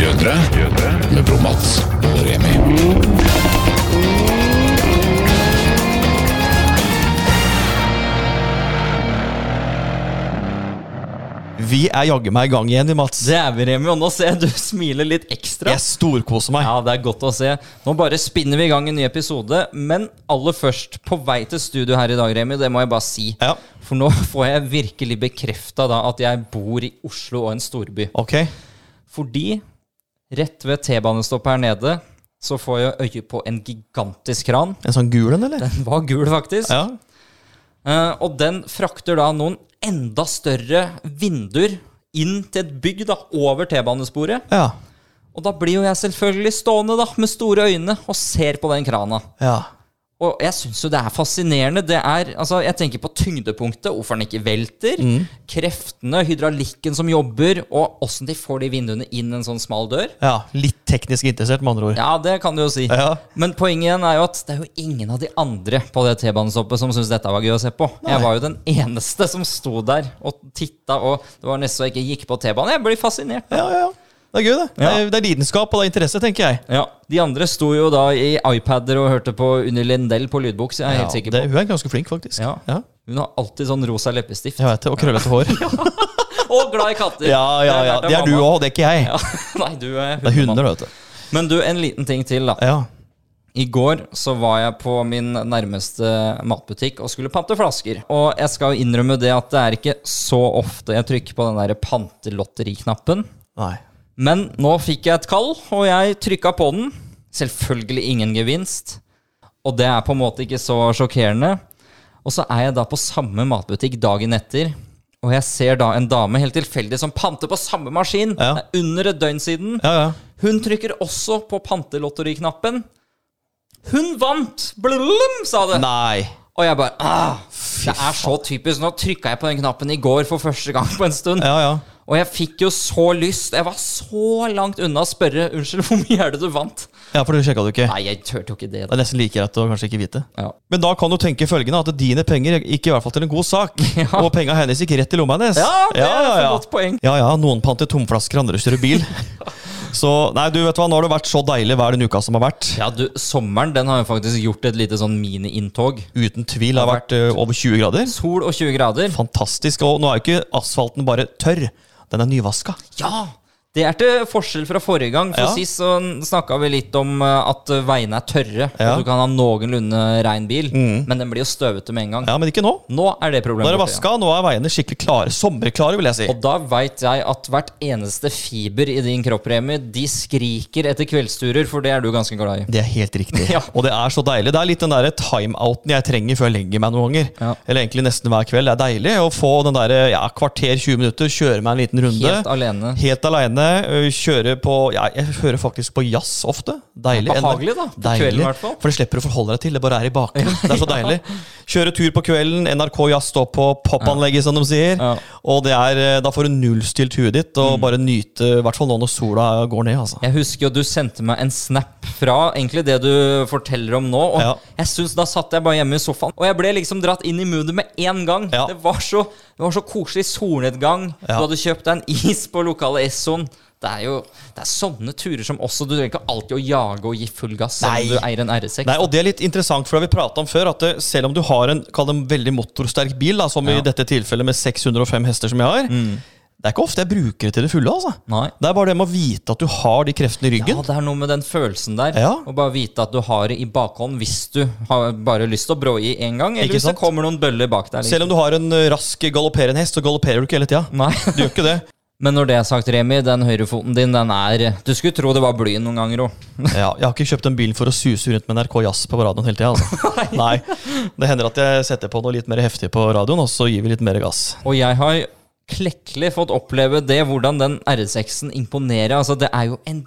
Støtere med Bromats og Remi. Vi er jaggu meg i gang igjen, vi, Mats. Det er vi, Remi, og nå ser jeg du smiler litt ekstra. Jeg storkoser meg. Ja, det er godt å se. Nå bare spinner vi i gang en ny episode. Men aller først, på vei til studio her i dag, Remi, det må jeg bare si. Ja. For nå får jeg virkelig bekrefta at jeg bor i Oslo og en storby. Ok. Fordi rett ved T-banestoppet her nede så får jeg øye på en gigantisk kran. En sånn gul en, eller? Den var gul, faktisk. Ja. Uh, og den frakter da noen enda større vinduer inn til et bygg da, over T-banesporet. Ja. Og da blir jo jeg selvfølgelig stående da, med store øyne og ser på den krana. ja. Og jeg syns jo det er fascinerende. Det er, altså, Jeg tenker på tyngdepunktet, hvorfor den ikke velter. Mm. Kreftene, hydraulikken som jobber, og åssen de får de vinduene inn en sånn smal dør. ja. Litt teknisk interessert, med andre ord. Ja, det kan du jo si. Ja. Men poenget igjen er jo at det er jo ingen av de andre på det T-banestoppet som syntes dette var gøy å se på. Jeg var jo den eneste som sto der og titta, og det var nesten så jeg ikke gikk på T-banen. Jeg blir fascinert. Ja, ja, ja. Det er gøy, det. Det, er, det er lidenskap og det er interesse, tenker jeg. Ja, De andre sto jo da i iPader og hørte på Unni Lindell på lydboks. Jeg er Ja, helt sikker det, på. hun er ganske flink, faktisk. Ja. ja. Hun har alltid sånn rosa leppestift. Jeg vet det. Og krøllete hår. Og glad i katter! Ja, ja, ja. Det er du mamma. òg, det er ikke jeg. Ja. Nei, du er Det er hunder, vet du. Men du, en liten ting til, da. Ja. I går så var jeg på min nærmeste matbutikk og skulle pante flasker. Og jeg skal innrømme det at det er ikke så ofte jeg trykker på den der pantelotteriknappen. Nei. Men nå fikk jeg et kall, og jeg trykka på den. Selvfølgelig ingen gevinst. Og det er på en måte ikke så sjokkerende. Og så er jeg da på samme matbutikk dagen etter, og jeg ser da en dame helt tilfeldig som panter på samme maskin. Ja. Det er under et døgn siden. Ja, ja. Hun trykker også på pantelotteriknappen. Hun vant! Blum, sa det. Nei. Og jeg bare ah, Det er så typisk. Nå trykka jeg på den knappen i går for første gang på en stund. Ja, ja. Og jeg fikk jo så lyst. Jeg var så langt unna å spørre Unnskyld, hvor mye er det du vant? Ja, for det sjekka du ikke. Nei, jeg turte jo ikke det. Det er nesten like greit å kanskje ikke vite. Ja. Men da kan du tenke følgende at dine penger gikk i hvert fall til en god sak. Ja. Og penga hennes gikk rett i lomma hennes. Ja, det er et godt poeng. Ja, ja, noen panter tomflasker, andre kjører bil. Så nei, du vet hva, nå har det vært så deilig hver den uka som har vært. Ja, du, Sommeren den har jo faktisk gjort et lite sånn mini-inntog. Uten tvil har vært, vært eh, over 20 grader. Sol og 20 grader. Fantastisk. Og nå er jo ikke asfalten bare tørr, den er nyvaska. Ja! Det er til forskjell fra forrige gang. For Ja. Sist så snakka vi litt om eh, at veiene er tørre, Ja. Mm. og du kan ha noenlunde rein bil. Men den blir jo støvete med en gang. Ja, men ikke nå. Nå er det problemet. Nå er det vaska, nå er veiene skikkelig klare. Sommerklare, vil jeg si. Og da veit jeg at hvert eneste fiber i din kropp, Remi, de skriker etter kveldsturer, for det er du ganske glad i. Det er helt riktig. Ja. Og det er så deilig. Det er litt den der timeouten jeg trenger før jeg legger meg noen ganger. Ja. Eller egentlig nesten hver kveld. Det er deilig å få den der ja, kvarter, 20 minutter, kjøre meg en liten runde. Helt alene. Helt aleine. Kjøre på ja, Jeg hører faktisk på jazz ofte. Deilig. Behagelig da, på Deilig. kvelden i hvert fall. For det slipper å forholde deg til. Det bare er i bakgrunnen. Det er så deilig. Kjøre tur på kvelden. NRK Jazz står på popanlegget, som de sier. Og det er, eh, da får du nullstilt huet ditt, og Mm. bare nyte, i hvert fall nå når sola går ned. altså. Jeg husker jo du sendte meg en snap fra egentlig det du forteller om nå. Og jeg synes Da satt jeg bare hjemme i sofaen, og jeg ble liksom dratt inn i moodet med en gang. Det, var så, det var så koselig solnedgang. Ja. Du hadde kjøpt deg en is på lokale Essoen. Det er jo det er sånne turer som også Du trenger ikke alltid å jage og gi full gass selv om du eier en R6. Nei, og det er litt interessant, for det har vi pratet om før, at det, selv om du har en veldig motorsterk bil, da, som Ja. Mm. i dette tilfellet med 605 hester som jeg har, det er ikke ofte jeg bruker det til det fulle. altså. Nei. Det er bare det med å vite at du har de kreftene i ryggen. Ja, det er noe med den følelsen der. Ja. Å bare vite at du har det i bakhånd hvis du har bare lyst til å brå i en gang, eller Ikke hvis det kommer noen bøller bak deg. liksom. Selv om du har en eh, rask galopperende hest, så galopperer du ikke hele tida. Nei. Du gjør ikke det. Men når det er sagt, Remi, den høyrefoten din, den er Du skulle tro det var bly noen ganger òg. Ja, jeg har ikke kjøpt en bil for å suse rundt med NRK Jazz på radioen hele tida. Altså. Nei. Det hender at jeg setter på noe litt mer heftig på radioen, og så gir vi litt mer gass. Og jeg har klekkelig fått oppleve det, hvordan den R6-en imponerer. Altså, det er jo en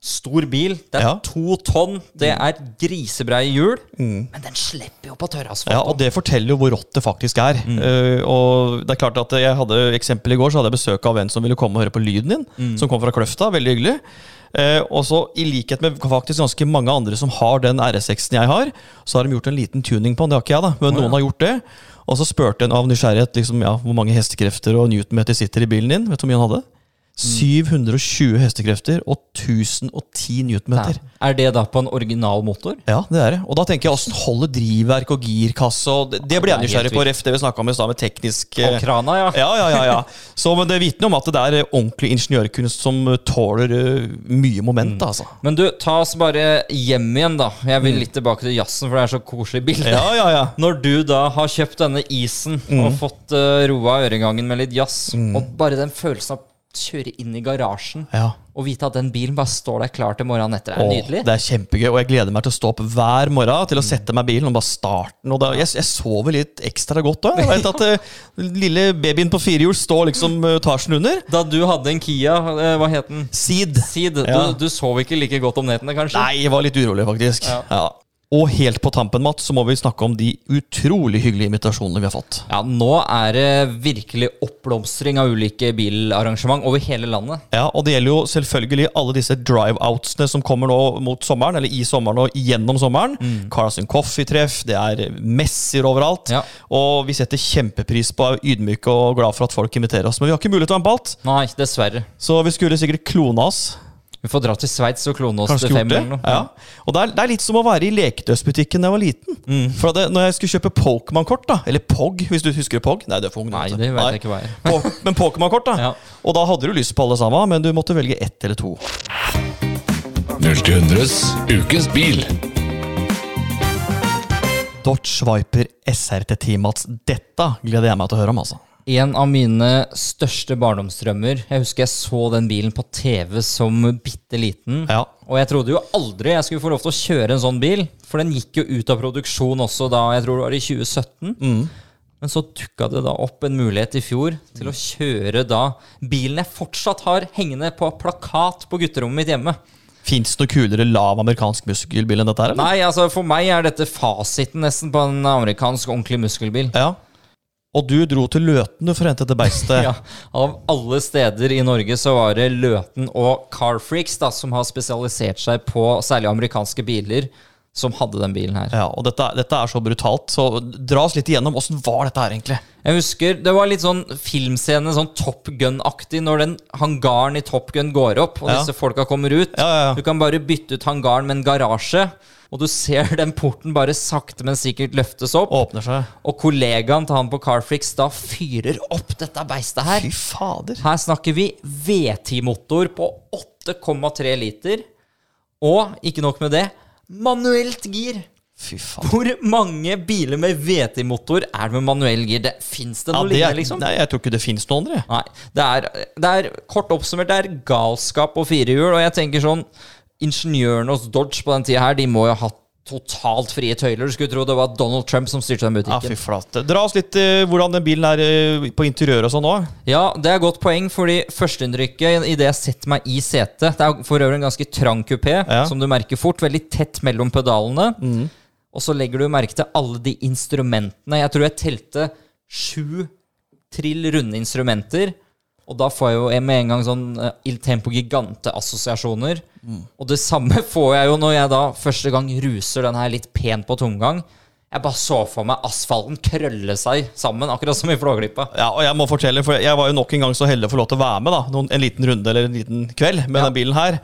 stor bil. Det er Ja. Mm. to tonn. Det er grisebreie hjul. Men den slipper jo på tørrasfalt. Ja, og det forteller jo hvor rått det faktisk er. Eh, og det er klart at Jeg hadde eksempel i går, så hadde jeg besøk av en som ville komme og høre på lyden din. Som kom fra Kløfta. Veldig hyggelig. Eh, og så I likhet med faktisk ganske mange andre som har den RS6-en jeg har, så har de gjort en liten tuning på den. Det har ikke jeg, da, men noen har gjort det. Og så spurte en av nysgjerrighet liksom, ja, hvor mange hestekrefter og newtonmeter sitter i bilen din. Vet du hvor mye han hadde? 720 hestekrefter og 1010 newtonmeter. Er det da på en original motor? Ja, det er det. Og da tenker jeg åssen holder drivverk og girkasse og Det, det blir jeg er nysgjerrig på, ref det vi snakka om i stad, med teknisk eh, Og krana, ja. Ja, ja, ja. ja. Så men Det vitner om at det er eh, ordentlig ingeniørkunst som eh, tåler eh, mye moment. da, altså. Men du, ta oss bare hjem igjen, da. Jeg vil litt tilbake til jazzen, for det er så koselig bilde. Ja, ja, ja. Når du da har kjøpt denne isen og fått roa øregangen med litt jazz, og bare den følelsen av kjøre inn i garasjen ja. og vite at den bilen bare står der klar til morgenen etter, Det er Åh, nydelig. det er kjempegøy, og jeg gleder meg til å stå opp hver morgen til å sette meg i bilen og bare starte den. Og da, jeg, jeg sover litt ekstra godt da. Jeg vet at uh, lille babyen på firehjul står liksom uh, etasjen under. Da du hadde en Kia, uh, hva het den? Seed. Seed. Ja. Du, du sov ikke like godt om nettene, kanskje? Nei, jeg var litt urolig, faktisk. Ja. Og helt på tampen, Mats, så må vi snakke om de utrolig hyggelige invitasjonene vi har fått. Ja, nå er det virkelig oppblomstring av ulike bilarrangement over hele landet. Ja, Og det gjelder jo selvfølgelig alle disse drive-outsene som kommer nå mot sommeren, eller i sommeren og gjennom sommeren. Carlsen Coffee-treff, det er messer overalt. Ja. Og vi setter kjempepris på, ydmyke og glad for at folk inviterer oss. Men vi har ikke mulighet til å være på alt, Nei, dessverre. så vi skulle sikkert klone oss. Vi får dra til Sveits og klone oss Kanskje til fem det. eller noe. Ja. Og det er, det er litt som å være i leketøysbutikken da jeg var liten. Mm. For det, når jeg skulle kjøpe Pokémon-kort, da eller POG, hvis du husker POG Nei, det er for ung. Nei, det vet Nei. jeg ikke hva er. Po- Men Pokémon-kort, da. Ja. Og da hadde du lyst på alle sammen, men du måtte velge ett eller to. 0 til 100s ukens bil. Dodge Viper SRT10, Mats. Dette gleder jeg meg til å høre om. altså. En av mine største barndomsdrømmer Jeg husker jeg så den bilen på TV som bitte liten. Ja. Og jeg trodde jo aldri jeg skulle få lov til å kjøre en sånn bil. For den gikk jo ut av produksjon også da jeg tror det var i 2017. Men så dukka det da opp en mulighet i fjor til å kjøre da bilen jeg fortsatt har hengende på plakat på gutterommet mitt hjemme. Fins det noe kulere lav amerikansk muskelbil enn dette her? eller? Nei, altså for meg er dette fasiten nesten på en amerikansk ordentlig muskelbil. Ja. Og du dro til Løten for å hente det beistet. Ja, Av alle steder i Norge så var det Løten og Carfreaks som har spesialisert seg på særlig amerikanske biler, som hadde den bilen her. Ja, og dette, dette er så brutalt, så dra oss litt igjennom. Åssen var dette her egentlig? Jeg husker Det var litt sånn filmscene, sånn Top Gun-aktig, når den hangaren i Top Gun går opp, og Ja. disse folka kommer ut. Ja, ja. Du kan bare bytte ut hangaren med en garasje, og du ser den porten bare sakte, men sikkert løftes opp. Åpner seg. Og kollegaen til han på Carfreaks da fyrer opp dette beistet her. Fy fader. Her snakker vi V10-motor på 8,3 liter. Og ikke nok med det, manuelt gir. Fy faen. Hvor mange biler med VT-motor er det med manuell gir? Det Fins det Ja, noe det er, lignende, liksom? nei, jeg tror ikke det fins noen andre. Nei. Det er, det er kort oppsummert, det er galskap på firehjul. Og jeg tenker sånn Ingeniørene hos Dodge på den tida her, de må jo ha hatt totalt frie tøyler. Du skulle tro det var Donald Trump som styrte den butikken. Ja, fy flate. Dra oss litt uh, hvordan den bilen er uh, på interiøret og sånn òg. Ja, det er godt poeng, fordi førsteinntrykket idet jeg setter meg i setet Det er for øvrig en ganske trang kupé, Ja. som du merker fort. Veldig tett mellom pedalene. Og så legger du merke til alle de instrumentene. Jeg tror jeg telte sju trill runde instrumenter. Og da får jeg jo med en gang sånn uh, Il Tempo Gigante-assosiasjoner. Og det samme får jeg jo når jeg da første gang ruser den her litt pent på tomgang. Jeg bare så for meg asfalten krølle seg sammen, akkurat som i Flåklypa. Ja, og jeg må fortelle, for jeg var jo nok en gang så heldig å få lov til å være med da, noen, en liten runde eller en liten kveld med Ja. den bilen her.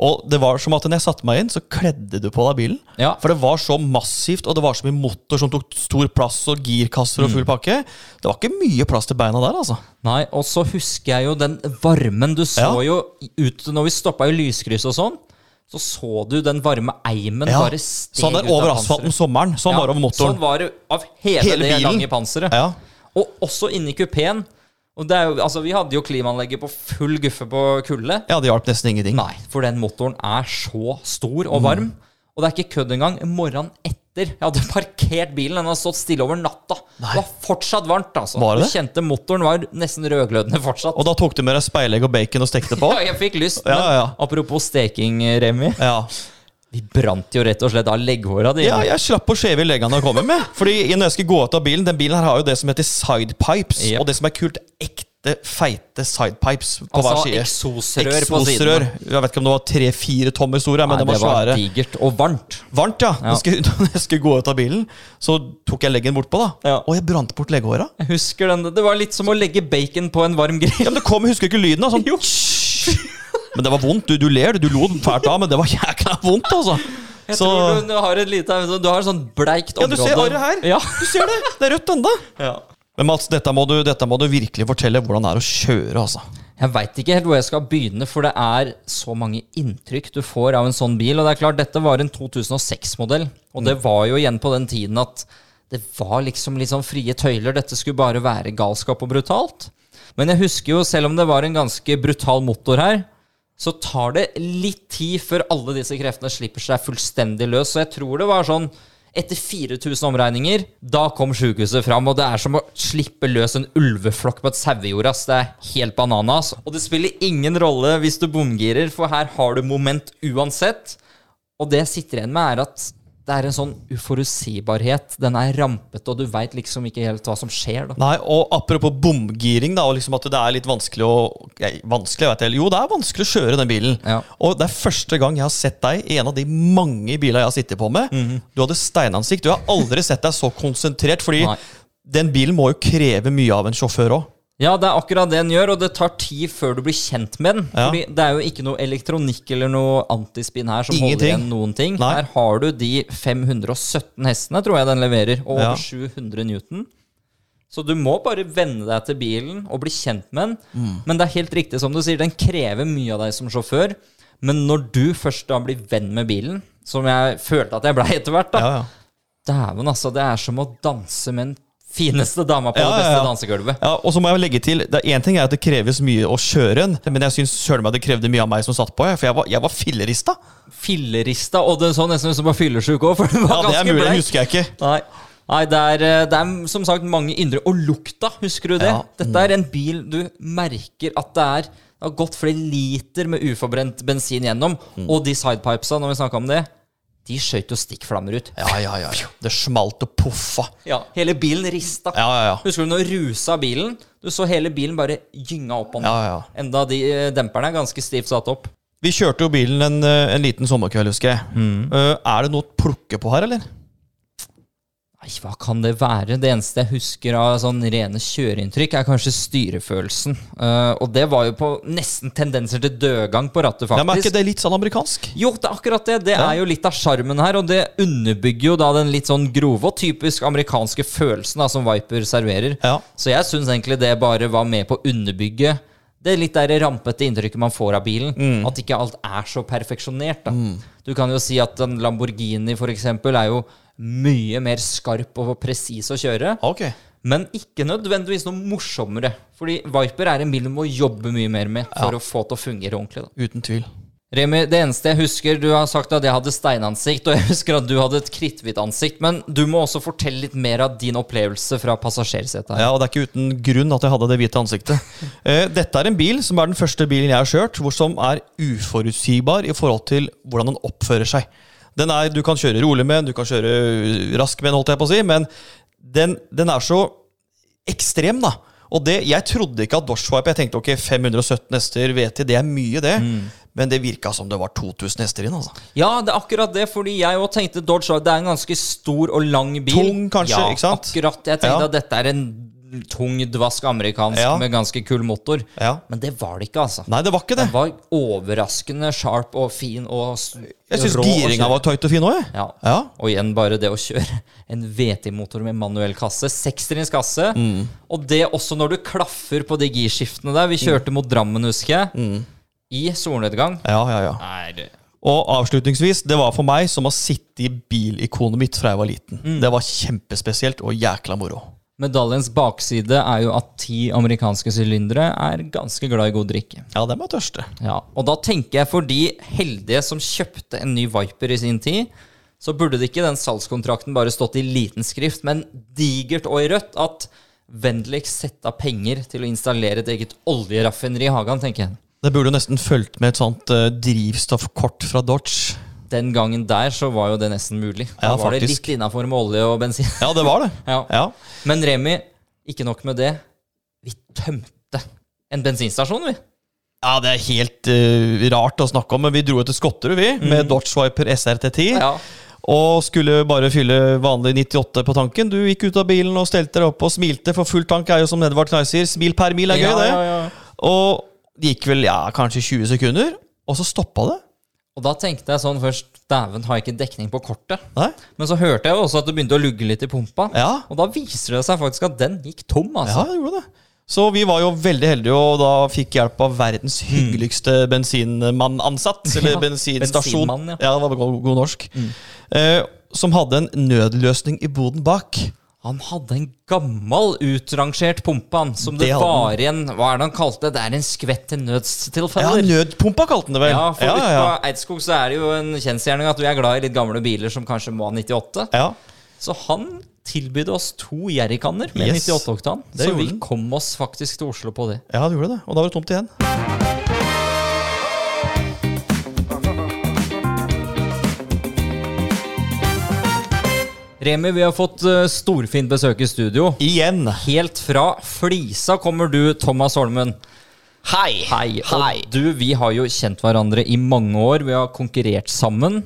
Og det var som at når jeg satte meg inn, så kledde du på deg bilen. Ja. For det var så massivt, og det var så mye motor som tok stor plass, og girkasser og Mm. full pakke. Det var ikke mye plass til beina der, altså. Nei, og så husker jeg jo den varmen du så Ja. jo ut når vi stoppa i lyskryss og sånn. Så så du den varme eimen Ja. bare steg Sånn der ut av over asfalten om sommeren. Sånn var det over motoren. Sånn var det av hele, Hele det bilen. lange panseret. Ja. Og også inni kupeen. Og det er jo, altså, vi hadde jo klimaanlegget på full guffe på kulde. ja, det hjalp nesten ingenting. Nei, for den motoren er så stor Mm. og varm. Og det er ikke kødd engang. Morgenen etter jeg hadde parkert bilen, den hadde stått stille over natta. Det var fortsatt varmt, altså. Var det Du kjente motoren var nesten rødglødende fortsatt. Og da tok du med deg speilegg og bacon og stekte på? Ja, jeg fikk lyst. Ja, Men ja, ja. apropos steking, Remi. Ja. Vi brant jo rett og slett av legghåra dine. Ja, jeg slapp å skjeve i leggene å komme med. Fordi når jeg skulle gå ut av bilen Den bilen her har jo det som heter sidepipes. Yep. Og det som er kult, ekte feite sidepipes på hver Altså side. eksosrør på siden. Jeg vet ikke om det var tre-fire tommer store, men Nei, det var det var digert og varmt. Varmt, ja. Når, jeg skulle, når jeg skulle gå ut av bilen, så tok jeg leggen bortpå, da. Ja. Og jeg brant bort legghåra. Jeg husker den, Det var litt som å legge bacon på en varm grill. Ja, men det kom, jeg husker ikke lyden. da, Sånn. Jo. Men det var vondt. Du, du ler, du lo fælt av, men det var jækla vondt, altså. Jeg Så tror du, du har et lite Du har et sånn bleikt område. Ja, du ser arret her. Ja. Du ser det. Det er rødt ennå. ja. Men Mats, dette må, du, dette må du virkelig fortelle hvordan det er å kjøre, altså. Jeg veit ikke helt hvor jeg skal begynne, for det er så mange inntrykk du får av en sånn bil. Og det er klart, dette var en 2006-modell, og det var jo igjen på den tiden at det var liksom litt sånn frie tøyler. Dette skulle bare være galskap og brutalt. Men jeg husker jo, selv om det var en ganske brutal motor her, så tar det litt tid før alle disse kreftene slipper seg fullstendig løs. Så jeg tror det var sånn etter 4000 omregninger, da kom sjukehuset fram. Og det er som å slippe løs en ulveflokk på et sauejord. Det er helt bananas. Og det spiller ingen rolle hvis du bomgirer, for her har du moment uansett. Og det jeg sitter igjen med, er at det er en sånn uforutsigbarhet. Den er rampete, og du veit liksom ikke helt hva som skjer. da. Nei, og apropos bomgiring, da, og liksom at det er litt vanskelig å Vanskelig, vet jeg. Jo, det er vanskelig å kjøre den bilen. Ja. Og det er første gang jeg har sett deg i en av de mange bilene jeg har sittet på med. Mhm. Du hadde steinansikt. Du har aldri sett deg så konsentrert, fordi Nei. den bilen må jo kreve mye av en sjåfør òg. Ja, det er akkurat det den gjør, og det tar tid før du blir kjent med den. Ja. Fordi det er jo ikke noe elektronikk eller noe antispinn her som holder igjen noen ting. Nei. Her har du de 517 hestene, tror jeg den leverer, og over Ja. 700 newton. Så du må bare venne deg til bilen og bli kjent med den. Mm. Men det er helt riktig som du sier, den krever mye av deg som sjåfør. Men når du først da blir venn med bilen, som jeg følte at jeg blei etter hvert, da, Ja, ja. dæven, altså, det er som å danse med den fineste dama på Ja, det beste ja. dansegulvet. Ja, og så må jeg legge til, det er en ting er at det kreves mye å kjøre den, men jeg syns søren meg det krevde mye av meg som satt på, jeg, for jeg var, jeg var fillerista. fillerista, og det så nesten ut som var fyllesyk òg, for det Ja, var det er mulig, det husker jeg ikke. Nei, Nei det, er, eh, det er som sagt mange indre Og lukta, husker du det? Ja. Dette er en bil du merker at det er Det har gått flere liter med uforbrent bensin gjennom. Mm. Og de sidepipesa, når vi snakka om det, de skøyt jo stikkflammer ut. Ja, ja, ja. ja. Det smalt og poffa. Ja, Hele bilen rista. Ja, ja, ja. Husker du når rusa bilen? Du så hele bilen bare gynga opp ned. Ja, ja. Enda de eh, demperne er ganske stivt satt opp. Vi kjørte jo bilen en, eh, en liten sommerkveld, husker jeg. Eh, er det noe å plukke på her, eller? Nei, hva kan det være? Det eneste jeg husker av sånn rene kjøreinntrykk, er kanskje styrefølelsen. Uh, og det var jo på nesten tendenser til dødgang på rattet, Ja, men er ikke det litt sånn amerikansk? Jo, det er akkurat det. Det Ja. er jo litt av sjarmen her, og det underbygger jo da den litt sånn grove og typisk amerikanske følelsen da, som Viper serverer. Ja. Så jeg syns egentlig det bare var med på å underbygge det litt der rampete inntrykket man får av bilen. Mm. At ikke alt er så perfeksjonert. Da. Du kan jo si at en Lamborghini for eksempel er jo mye mer skarp og presis å kjøre. Okay. Men ikke nødvendigvis noe morsommere. Fordi Viper er en bil du må jobbe mye mer med for å få til å fungere ordentlig. Da. Uten tvil. Remi, det eneste jeg husker Du har sagt at jeg hadde steinansikt, og jeg husker at du hadde et kritthvitt ansikt. Men du må også fortelle litt mer av din opplevelse fra passasjersetet. her. Ja, og det er ikke uten grunn at jeg hadde det hvite ansiktet. Eh, Dette er en bil som er den første bilen jeg har kjørt, hvor som er uforutsigbar i forhold til hvordan den oppfører seg. Den er, Du kan kjøre rolig med den, du kan kjøre rask med den, holdt jeg på å si, men den, den er så ekstrem, da. Og det, Jeg trodde ikke at Dodge Jeg tenkte ok, 517 hester, jeg, det er mye, det. Men det virka som det var 2000 hester inn. altså. Ja, det er akkurat det, fordi jeg òg tenkte Dodge Det er en ganske stor og lang bil. Tung, kanskje, ja, ikke sant? Akkurat. Jeg tenkte Ja. at dette er en tung, dvask amerikansk Ja. med ganske kul motor. Ja. Men det var det ikke, altså. Nei, det var ikke det. Den var overraskende sharp og fin og Jeg syns giringa var tøyt og fin òg, jeg. Ja. Ja. Og igjen bare det å kjøre en VT-motor med manuell kasse. Sekstrinns kasse. Mm. Og det også når du klaffer på de girskiftene der. Vi kjørte mot Drammen, husker jeg. Mm. I solnedgang. Ja, ja, ja. Nei, Og avslutningsvis, det var for meg som å sitte i bilikonet mitt fra jeg var liten. Mm. Det var kjempespesielt og jækla moro. Medaljens bakside er jo at ti amerikanske sylindere er ganske glad i god drikke. Ja, de er tørste. Ja, og da tenker jeg for de heldige som kjøpte en ny Viper i sin tid, så burde det ikke den salgskontrakten bare stått i liten skrift, men digert og i rødt at vennligst sette av penger til å installere et eget oljeraffineri i hagen, tenker jeg. Det burde nesten fulgt med et sånt eh, drivstoffkort fra Dodge. Den gangen der så var jo det nesten mulig. Da Ja, var det litt innafor med olje og bensin. Ja, det var det. ja. Ja. Men Remi, ikke nok med det. Vi tømte en bensinstasjon, vi. Ja, det er helt uh, rart å snakke om, men vi dro jo til Skotterud, vi, med Dodge Swiper SRT10. Ja. Og skulle bare fylle vanlig 98 på tanken. Du gikk ut av bilen og stelte deg opp og smilte, for full tank er jo som Edvard Knarr sier, smil per mil er gøy, Ja, det. ja, ja. Og det gikk vel ja, kanskje 20 sekunder, og så stoppa det. Og da tenkte jeg sånn først Dæven, har jeg ikke dekning på kortet? Nei? Men så hørte jeg jo også at det begynte å lugge litt i pumpa. Ja. Og da viser det seg faktisk at den gikk tom, altså. Ja, det gjorde det. Så vi var jo veldig heldige, og da fikk hjelp av verdens hyggeligste bensinmann-ansatt. Eller Ja, bensinstasjon. ja. ja. det var god, god norsk. Eh, som hadde en nødløsning i boden bak. Han hadde en gammel, utrangert pumpe, han, som det, Det var igjen Hva er det han kalte det? Det er en skvett til nødstilfeller. Ja, nødpumpa kalte han det vel. Ja, for ja, ja, på Eidskog så er det jo en kjensgjerning at vi er glad i litt gamle biler som kanskje må ha 98. ja. Så han tilbød oss to jerrykanner med Yes. 98 oktan. Så vi kom oss faktisk til Oslo på det. ja, det gjorde det. Og da var det tomt igjen. Remi, vi har fått uh, storfint besøk i studio. Igjen. Helt fra Flisa kommer du, Thomas Holmen. Hei. Hei. Hei. Du, vi har jo kjent hverandre i mange år. Vi har konkurrert sammen.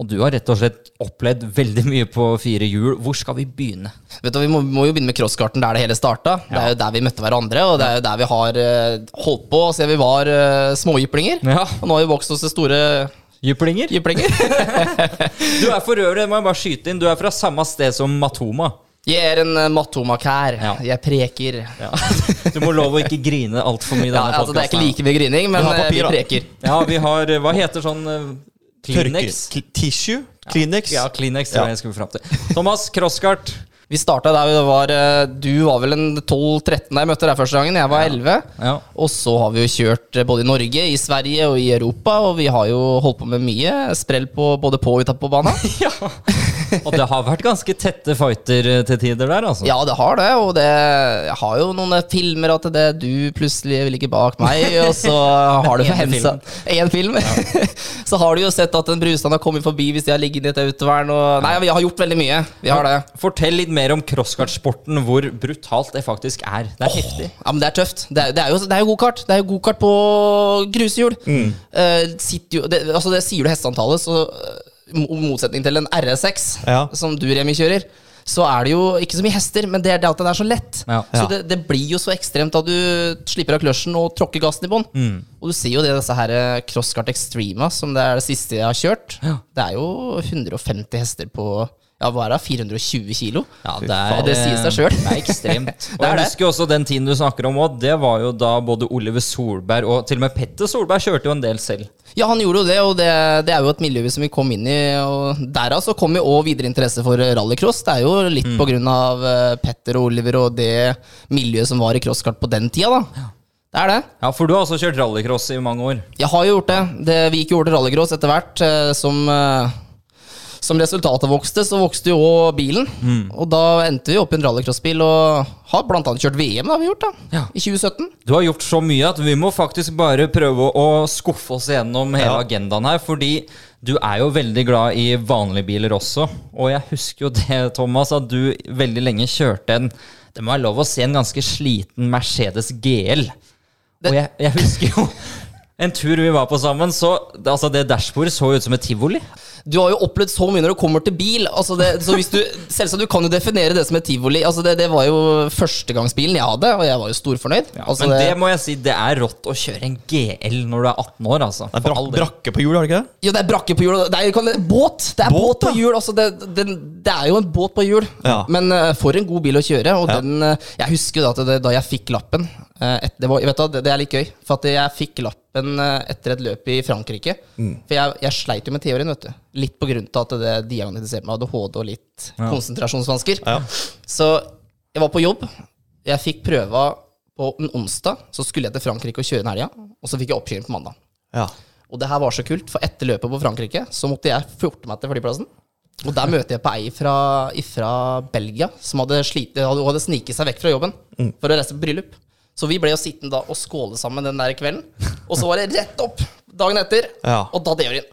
Og du har rett og slett opplevd veldig mye på fire hjul. Hvor skal vi begynne? Vet du, Vi må, må jo begynne med crosskarten der det hele starta. Det er jo der vi møtte hverandre, og det er jo der vi har eh, holdt på siden vi var uh, småjyplinger. Ja. Og nå har vi vokst oss til store Jyplinger? jyplinger. Du er for øvrig, må jeg bare skyte inn, du er fra samme sted som Matoma. Jeg er en matomakær. mattomakær. Ja. Jeg preker. Ja. Du må love å ikke grine altfor mye i Ja, altså, det er ikke like mye grining, men Vi eh, papir, vi da. preker. Ja, vi har eh, Hva heter sånn Kleenex? Tissue. Kleenex. Ja, Kleenex tror Ja. jeg jeg skulle fram til. Thomas Crosskart. Vi starta der det var eh, Du var vel en 12-13 da jeg møtte deg første gangen. Jeg var 11. Ja. Og så har vi jo kjørt eh, både i Norge, i Sverige og i Europa, og vi har jo holdt på med mye sprell på både på og utapå banen. ja. Og det har vært ganske tette fighter eh, til tider der, altså. Ja, det har det, og det Jeg har jo noen filmer at det du plutselig ligger bak meg, og så har du hensa Én film. så har du jo sett at en Brustad har kommet forbi hvis de har ligget i et autovern og Nei, vi har gjort veldig mye. Vi har det. Fortell litt mer om crosskartsporten, hvor brutalt det faktisk er. Det er heftig. Ja, men det er tøft. Det er, det er jo, det er jo gokart. Det er jo gokart på grusehjul. Mm. Uh, jo, det, altså det sier du hesteantallet, så eh, i motsetning til en RS6, Ja. som du, Remi, kjører, så er det jo ikke så mye hester, men det er det at den er så lett. Ja. Så det, det blir jo så ekstremt at du slipper av kløtsjen og tråkker gassen i bånn. Mm. Og du ser jo det disse her eh, Crosskart Extrema, som det er det siste jeg har kjørt. Ja. Det er jo 150 hester på ja, hva er det, 420 kilo? Ja, det, er, det sier seg selv. Det er ekstremt. Og jeg husker også den tiden du snakker om òg. Det var jo da både Oliver Solberg og til og med Petter Solberg kjørte jo en del selv. Ja, han gjorde jo det, og det, det er jo et miljø som vi kom inn i. Og derav så kom jo òg videre interesse for rallycross. Det er jo litt på grunn av eh, Petter og Oliver og det miljøet som var i crosskart på den tida, da. Det er det. Ja, For du har også kjørt rallycross i mange år. Jeg har jo gjort det. det vi gikk jo over til rallycross etter hvert. eh, Som, eh, som resultatet vokste, så vokste jo òg bilen. Og da endte vi opp i en rallycrossbil og har annet kjørt VM, det har vi gjort, da. Ja. I 2017. Du har gjort så mye at vi må faktisk bare prøve å skuffe oss gjennom hele Ja. agendaen her. Fordi du er jo veldig glad i vanlige biler også. Og jeg husker jo det, Thomas, at du veldig lenge kjørte en Det må være lov å se en ganske sliten Mercedes GL. Og jeg, jeg husker jo en tur vi var på sammen, så altså det dashbordet så ut som et tivoli. Du har jo opplevd så mye når det kommer til bil. Altså det, så hvis du, selvsagt, du kan jo definere det som et tivoli. Altså det, det var jo førstegangsbilen jeg hadde, og jeg var jo storfornøyd. altså Men det, det må jeg si, det er rått å kjøre en GL når du er 18 år, altså. Det er For bra, brakke på hjul, er det ikke det? jo, det er brakke på hjul. Det er, kan, båt! Det er båt, Båt, på hjul. Altså det, det, det er jo en båt på hjul. Ja. Men uh, for en god bil å kjøre. Og Ja. den uh, Jeg husker da, at det, da jeg fikk lappen et, det, var, du, det, er litt gøy. For at jeg fikk lappen eh, etter et løp i Frankrike. Mm. For jeg, jeg sleit jo med teorien, vet du. Litt på grunn av at det diagnostiserte meg ADHD og litt konsentrasjonsvansker. Ja. Så jeg var på jobb. Jeg fikk prøva på en onsdag. Så skulle jeg til Frankrike og kjøre en helga. Og så fikk jeg oppkjøring på mandag. Ja. Og det her var så kult, for etter løpet på Frankrike så måtte jeg forte meg til flyplassen. Og der møter jeg på ei fra, fra Belgia som hadde, hadde, hadde sniket seg vekk fra jobben for å reise på bryllup. Så vi ble jo sittende da og skåle sammen den der kvelden. Og så var det rett opp dagen etter, Ja. og da teorien.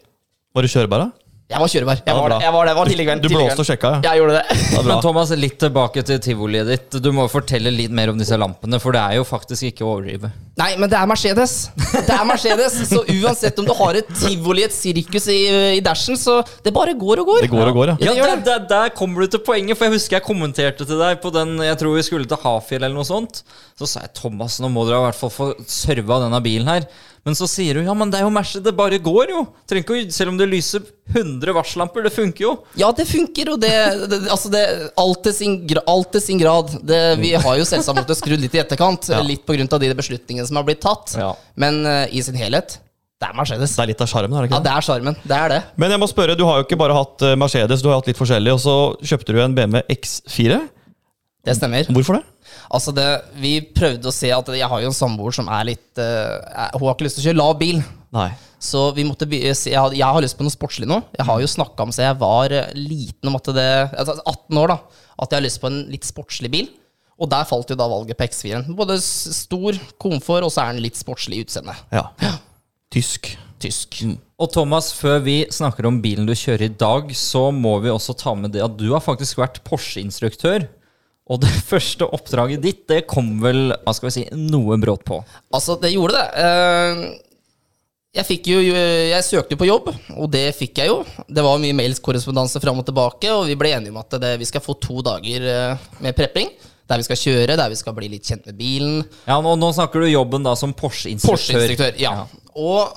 Var du kjørbar, da? Jeg var kjørebar. Jeg Ja, var det. Jeg var det. Jeg var tidlig. Du blåste og sjekka, ja. Jeg gjorde det. Det. Men Thomas, litt tilbake til tivoliet ditt. Du må fortelle litt mer om disse lampene, for det er jo faktisk ikke å overdrive. Nei, men det er Mercedes. Det er Mercedes, Så uansett om du har et tivoli, et sirkus i, i dashen, så det bare går og går. Det går og går, ja. Ja, der, der kommer du til poenget, for jeg husker jeg kommenterte til deg på den Jeg tror vi skulle til Hafjell eller noe sånt. Så sa jeg Thomas, nå må dere i hvert fall få serva denne bilen her. Men så sier du ja, men det er jo Mercedes, det bare går jo. Ikke Selv om det lyser 100 varsellamper, det funker jo. Ja, det funker, og det, det Altså, det Alt til sin, alt til sin grad. Det, vi har jo selvsagt måttet skru litt i etterkant, litt på grunn av de beslutningene som har blitt tatt. Ja. Men uh, i sin helhet, det er Mercedes. Det er litt av sjarmen, er det ikke det? det er sjarmen. Det er det. Men jeg må spørre, du har jo ikke bare hatt eh, Mercedes, du har hatt litt forskjellig, og så kjøpte du en BMW X4. Det stemmer. Hvorfor det? Altså det, Vi prøvde å se at Jeg har jo en samboer som er litt eh, er- Hun har ikke lyst til å kjøre lav bil. Nei. Så vi måtte se, jeg, har- jeg har lyst på noe sportslig nå. Jeg har jo snakka om siden jeg var eh, liten om at det altså 18 år, da. At jeg har lyst på en litt sportslig bil. Og der falt jo da valget på X4-en. Både stor komfort, og så er den litt sportslig i utseendet. Ja. Tysk. Tysk. Og Thomas, før vi snakker om bilen du kjører i dag, så må vi også ta med det at du har faktisk vært Porsche-instruktør. Og det første oppdraget ditt, det kom vel hva skal vi si, noe brått på. Altså, det gjorde det. Eh, Jeg fikk jo Jeg søkte jo på jobb, og det fikk jeg jo. Det var mye mailskorrespondanse fram og tilbake, og vi ble enige om at det, vi skal få to dager eh, med prepping. Der vi skal kjøre, der vi skal bli litt kjent med bilen. Ja, Nå, nå snakker du jobben da som Porsche-instruktør. Porsche-instruktør, ja. Og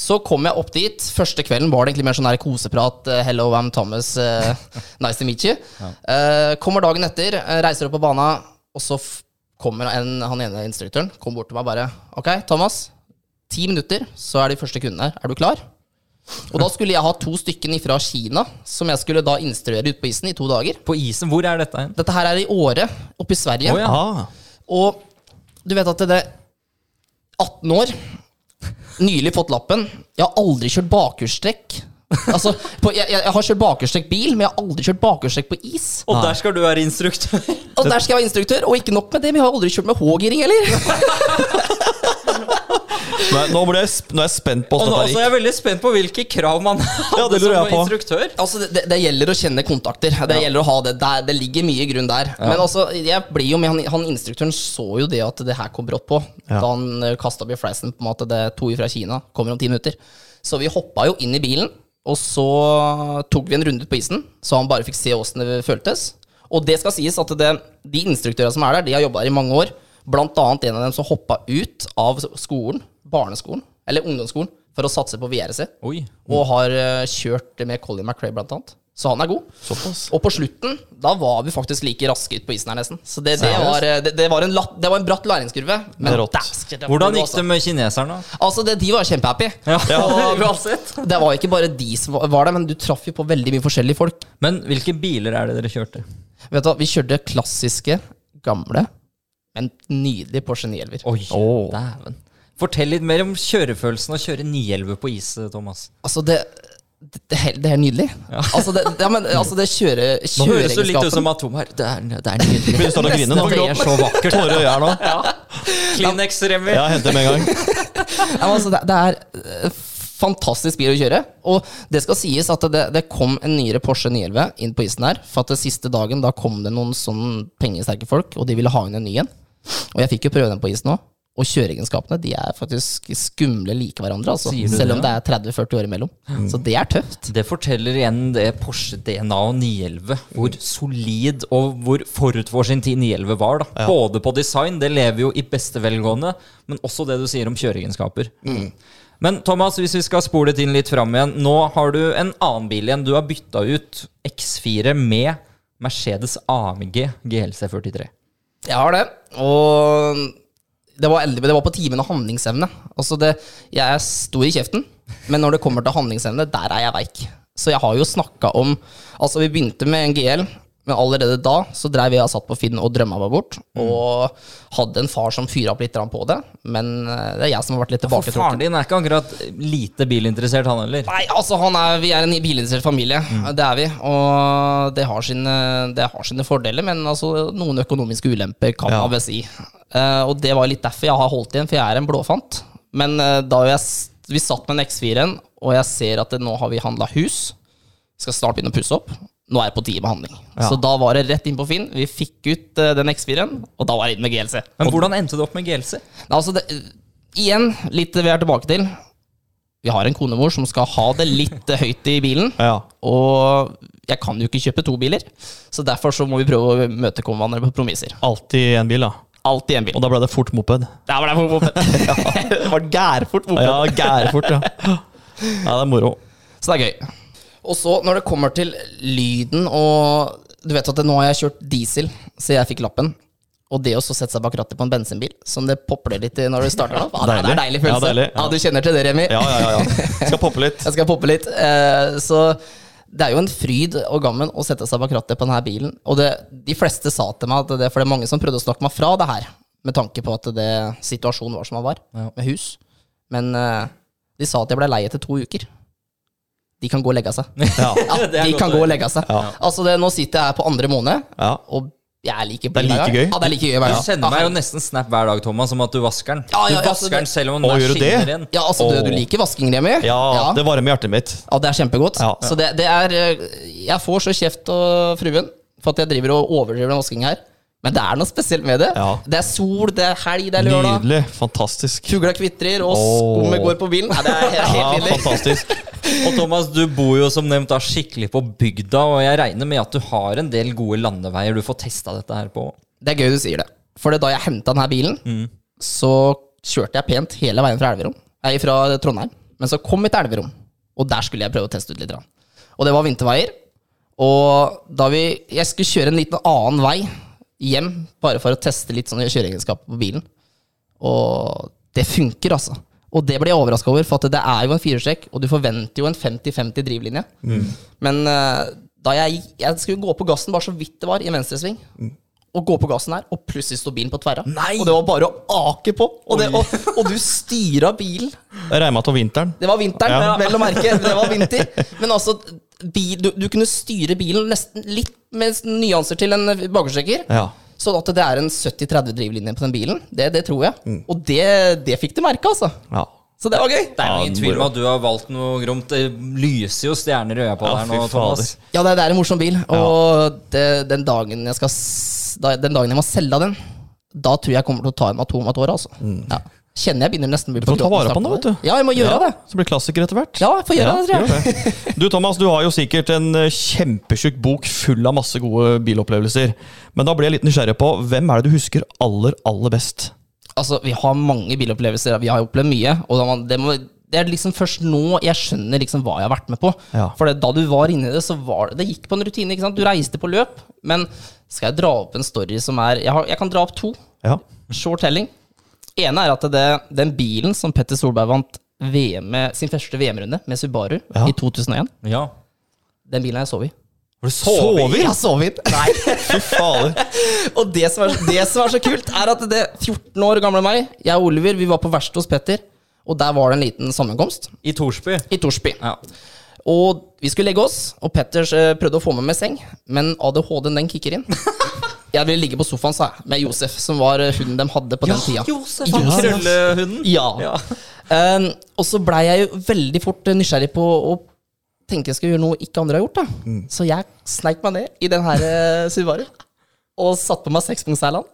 så kom jeg opp dit. Første kvelden var det egentlig mer sånn her koseprat. eh, Hello, I'm Thomas. eh, nice to meet you. Eh, kommer dagen etter, reiser opp på bana, og så f kommer en, han ene instruktøren kom bort til meg bare Ok, Thomas. Ti minutter, så er de første kundene her. Er du klar? Og da skulle jeg ha to stykken fra Kina, som jeg skulle da instruere ute på isen i to dager. På isen, hvor er dette? Dette her er i Åre, oppe i Sverige. Oh, ja. Ah. Og du vet at det er 18 år, nylig fått lappen. Jeg har aldri kjørt bakhjulstrekk. Altså, på, jeg, jeg har kjørt bakhjulstrekk bil, men jeg har aldri kjørt bakhjulstrekk på is. Og der skal du være instruktør! Og der skal jeg være instruktør, og ikke nok med det, men jeg har aldri kjørt med H-giring heller. Nei, nå, ble jeg, nå er jeg spent på hvordan dette altså, gikk. jeg er veldig spent på hvilke krav man hadde Ja, det som på. instruktør. Altså, det, det, det gjelder å kjenne kontakter. Det gjelder å ha det der. Det ligger mye grunn der. Men altså, jeg blir jo med han, han instruktøren så jo det at det her kom brått på. Da han uh, kasta opp i fleisen på en måte det to fra Kina kommer om ti minutter. Så vi hoppa jo inn i bilen, og så tok vi en runde på isen, så han bare fikk se åssen det føltes. Og det skal sies at det, de instruktørene som er der, de har jobba der i mange år. Blant annet en av dem som hoppa ut av skolen, barneskolen, eller ungdomsskolen, for å satse på VRC. Oi. Og har eh, kjørt med Colin McRae, blant annet. Så han er god. Såpass. Og på slutten, da var vi faktisk like raske ut på isen her, nesten. Så det, det, var, eh, det, det, var, en latt, det var en bratt læringskurve. Men det Hvordan gikk det med kineserne? Altså, det, de var kjempehappy. Ja, Og det var ikke bare de som var- der, men du traff jo på veldig mye forskjellige folk. Men hvilke biler er det dere kjørte? Vet du, hva, Vi kjørte klassiske, gamle, men nydelige Porsche 911. Oi, Åh. dæven. Fortell litt mer om kjørefølelsen å kjøre 911 på is, Thomas. Altså, det, det, det, er det er nydelig. Altså, det, ja, men, altså, det kjøre, Nå høres det litt ut som Atom her. Det er, det er nydelig. Begynner å grine nå. Det er så vakkert. Tårer i øya nå. Kleenex-remmer. Ja, henter med en gang. Ja, men altså, det, det er eh, fantastisk bil å kjøre. Og det skal sies at det, det kom en nyere Porsche 911 inn på isen her. For at det siste dagen da kom det noen sånn pengesterke folk, og de ville ha inn en ny en. Og jeg fikk jo prøve den på isen òg. Og kjøreegenskapene de er faktisk skumle like hverandre. Altså, selv om det, er 30-40 år imellom. Så det er tøft. Det forteller igjen det Porsche DNA og 911, hvor solid og hvor forut for sin tid 911 var. da. Både på design, det lever jo i beste velgående, men også det du sier om kjøreegenskaper. Men Thomas, hvis vi skal spole det inn litt fram igjen. Nå har du en annen bil igjen. Du har bytta ut X4 med Mercedes AMG GLC 43. Jeg har det. Og det var, det var på timen av handlingsevne. Altså det, jeg er stor i kjeften, men når det kommer til handlingsevne, der er jeg veik. Så jeg har jo snakka om Altså, vi begynte med en GL, men allerede da så dreiv jeg og satt på Finn og drømma meg bort. Og hadde en far som fyra opp litt på det, men eh, det er jeg som har vært litt For faren din er ikke akkurat lite bilinteressert, han heller. Nei, altså han er, Vi er en bilinteressert familie, det er vi. Og det har, sine, det har sine fordeler, men altså, noen økonomiske ulemper kan Ja. man vel si. Uh, og det var litt derfor jeg har holdt igjen, for jeg er en blåfant. Men uh, da jeg, vi satt med en X4-en, og jeg ser at det, nå har vi handla hus, Skal snart begynne å pusse opp. Nå er det på tide behandling. Ja. Så da var det rett inn på Finn. Vi fikk ut uh, den X4-en, og da var det inn med GLC. Men hvordan endte du opp med GLC? Nei, Altså, det, igjen, litt vi er tilbake til. Vi har en konemor som skal ha det litt eh, høyt i bilen. Ja. Og jeg kan jo ikke kjøpe to biler, så derfor så må vi prøve å imøtekomme hverandre på promisser. Alltid en bil, da. Alltid en bil. Og da ble det fort moped. Da ble det fort moped. det var gærfort moped. Ja, gærfort, ja. Ja, det er moro. Så det er gøy. Og så når det kommer til lyden og Du vet at det, nå har jeg kjørt diesel, så jeg fikk lappen. Og det å sette seg bak rattet på en bensinbil, som det popler litt i når du starter opp, Ah, det er en deilig følelse. Ja, deilig, Ja, Ah, du kjenner til det, Remi? Ja, ja, ja. ja. Skal poppe litt. Jeg skal poppe litt. Eh, så det er jo en fryd og gammen å sette seg bak rattet på denne bilen. Og det, de fleste sa til meg at det for det er mange som prøvde å snakke meg fra det her, med tanke på at det, situasjonen var som den var, med hus. Men eh, de sa at jeg ble lei etter to uker. De kan gå og legge seg. Ja. Ja, de kan gå og legge seg. Ja. Altså det, nå sitter jeg her på andre måned, Ja. og jeg er like Det er like gøy. Ja, det er like gøy hver Du gang. sender meg jo nesten snap hver dag, Thomas, om at du vasker den. Ja, ja, du altså, vasker den selv om den er det? skinner igjen. Ja, altså, du, du liker vasking, Remi? Ja, ja. det varmer hjertet mitt. Ja, det er kjempegodt. Ja. Så det, det er eh, Jeg får så kjeft av fruen for at jeg driver og overdriver den vaskingen her. Men det er noe spesielt med det. Ja. Det er sol, det er helg, det er lørdag. Nydelig. Fantastisk. Fugla kvitrer, og skummet går på bilen. Nei, det er helt, Ja, helt nydelig. fantastisk. Og Thomas, du bor jo som nevnt da skikkelig på bygda, og jeg regner med at du har en del gode landeveier du får testa dette her på. Det er gøy du sier det. For da jeg henta denne bilen, så kjørte jeg pent hele veien fra Elverum. Nei, fra Trondheim. Men så kom vi til Elverum, og der skulle jeg prøve å teste ut litt. Og det var vinterveier. Og da vi Jeg skulle kjøre en liten annen vei hjem, bare for å teste litt sånne kjøreegenskaper på bilen. Og det funker, altså. Og det ble jeg overraska over, for at det er jo en firestrekk, og du forventer jo en 50-50 drivlinje. Men eh, da jeg, jeg skulle gå på gassen bare så vidt det var, i venstresving, og gå på gassen her, og plutselig sto bilen på tverra. Nei. Og det var bare å ake på! Og, det, og, og du styra bilen. Det regna til det var vinteren. Det var vinteren, Ja. vel å merke. Det var vinter. Men altså, bil, du, du kunne styre bilen nesten litt med nyanser til en bakhjulstrekker. Ja. Sånn at det er en 70-30 drivlinje på den bilen. Det, det tror jeg. Mm. Og det, det fikk du merke, altså. ja. Så det var gøy. Det er ingen tvil om at du har valgt noe gromt. Det lyser jo stjerner i øya på Ja, deg nå, Thomas. Ja, det, det er en morsom bil. Og det, den, dagen jeg skal, da, den dagen jeg må selge den, da tror jeg jeg kommer til å ta en Atom av et år, altså. Ja. Kjenner jeg begynner nesten å bli Mm. Du får ta vare på den, da. vet du. Ja, jeg må gjøre det. Så blir klassiker etter hvert. Ja, jeg får gjøre det, tror jeg. gjør det. Du Thomas, du har jo sikkert en eh, kjempetjukk bok full av masse gode bilopplevelser. Men da blir jeg litt nysgjerrig på hvem er det du husker aller, aller best? Altså, vi har mange bilopplevelser. Vi har opplevd mye. Og det, må, det er liksom først nå jeg skjønner liksom hva jeg har vært med på. Ja. For det, da du var inni det, så var det Det gikk på en rutine. ikke sant? Du reiste på løp. Men skal jeg dra opp en story som er Jeg, har, jeg kan dra opp to. Ja. Short telling. ene er at det, den bilen som Petter Solberg vant VM med, sin første VM-runde med Subaru Ja. i 2001, Ja. den bilen har jeg sovet i. Har du sovet? Jeg har sovet. Nei. Fy fader. Og det som, er, det som er så kult, er at det 14 år gamle meg, jeg og Oliver, vi var på verkstedet hos Petter, og der var det en liten sammenkomst I Torsby? i Torsby. Ja. Og vi skulle legge oss, og Petters eh, prøvde å få meg med seng, men ADHD-en den kicker inn. Jeg ville ligge på sofaen, sa jeg, med Josef, som var eh, hunden de hadde på den tida. Josef, han krøllehunden. Ja. Ja. Um, og så blei jeg jo veldig fort eh, nysgjerrig på å tenke jeg skal gjøre noe ikke andre har gjort. da Så jeg sneik meg ned i den her eh, Subaru og satte på meg sekspunktsseilen.